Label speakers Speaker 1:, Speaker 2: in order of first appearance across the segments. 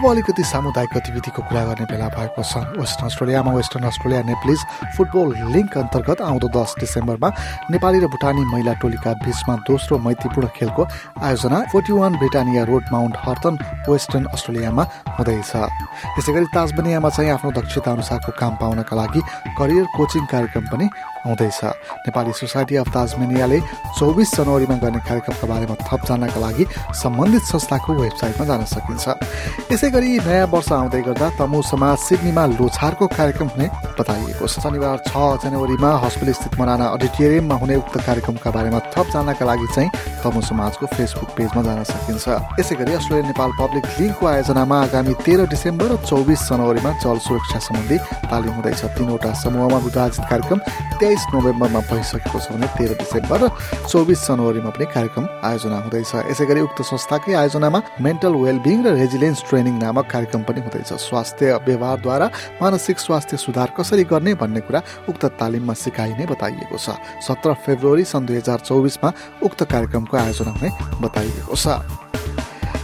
Speaker 1: अब अलिकति सामुदायिक गतिविधिको कुरा गर्ने बेला भएको छ। वेस्टर्न अस्ट्रेलियामा Western Australia Nepalese Football Link अन्तर्गत आउँदो दस डिसेम्बरमा नेपाली र भुटानी महिला टोलीका बीचमा दोस्रो मैत्रीपूर्ण खेलको आयोजना forty one Britannia Road Mount हर्तन Western अस्ट्रेलियामा हुँदैछ। यसै गरी ताजबनियामा चाहिँ आफ्नो दक्षता अनुसारको काम पाउनका लागि करियर कोचिङ कार्यक्रम पनि हुँदैछ। नेपाली सोसाइटी अफ ताजमेनियाले चौबिस जनवरीमा गर्ने कार्यक्रमका बारेमा थप जान्नका लागि सम्बन्धित संस्थाको वेबसाइटमा जान सकिन्छ। यसै गरी नयाँ वर्ष आउँदै गर्दा तमु समाज सिडनीमा लोछारको कार्यक्रम हुने बताइएको छ। शनिबार छ जनवरीमा हस्पिटल स्थित मराना अडिटोरियममा हुने उक्त कार्यक्रमका बारेमा थप जान्नका लागि चाहिँ तमु समाजको फेसबुक पेजमा जान सकिन्छ। यसै गरी अस्ट्रेलिया नेपाल पब्लिक लिगको आयोजनामा आगामी तेह्र डिसेम्बर र चौबिस जनवरीमा जल सुरक्षा सम्बन्धी तालिम हुँदैछ। तिनवटा समूहमा विभाजित कार्यक्रम तेइस नोभेम्बरमा भइसकेको छ भने तेह्र डिसेम्बर र चौबिस जनवरीमा पनि कार्यक्रम आयोजना हुँदैछ। यसै गरी उक्त संस्थाकै आयोजनामा मेन्टल वेलबिङ र रेजिलेन्स ट्रेनिङ नामक कार्यक्रम पनि हुँदैछ। स्वास्थ्य व्यवहारद्वारा मानसिक स्वास्थ्य सुधार कसरी गर्ने भन्ने कुरा उक्त तालिममा सिकाइने बताइएको छ। सत्र फेब्रुअरी सन् दुई हजार चौबिसमा उक्त कार्यक्रमको आयोजना हुने बताइएको छ।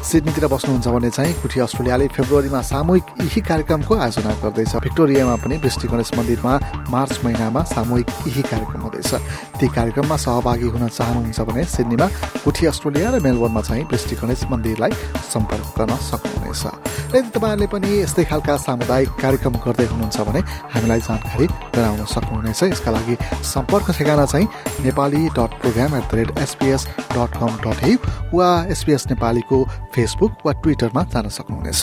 Speaker 1: सिडनीतिर बस्नुहुन्छ भने चाहिँ कुठी अस्ट्रेलियाले फेब्रुअरीमा सामूहिक यही कार्यक्रमको आयोजना गर्दैछ। भिक्टोरियामा पनि वृष्टि गणेश मन्दिरमा मार्च महिनामा सामूहिक यही कार्यक्रम हुँदैछ। ती कार्यक्रममा सहभागी हुन चाहनुहुन्छ भने सिडनीमा कुठी अस्ट्रेलिया र मेलबोर्नमा चाहिँ वृष्टि गणेश मन्दिरलाई सम्पर्क गर्न सक्नुहुनेछ। यदि तपाईँहरूले पनि यस्तै खालका सामुदायिक कार्यक्रम गर्दै हुनुहुन्छ भने हामीलाई जानकारी गराउन सक्नुहुनेछ। यसका लागि सम्पर्क ठेगाना चाहिँ Nepali dot program at the rate SBS dot com dot वा एसपिएस नेपालीको फेसबुक वा ट्विटरमा जान सक्नुहुनेछ।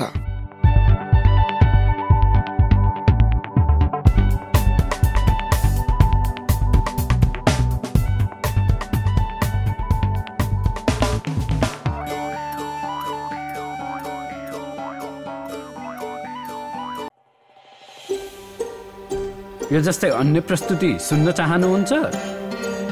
Speaker 2: यो जस्तै अन्य प्रस्तुति सुन्न चाहनुहुन्छ?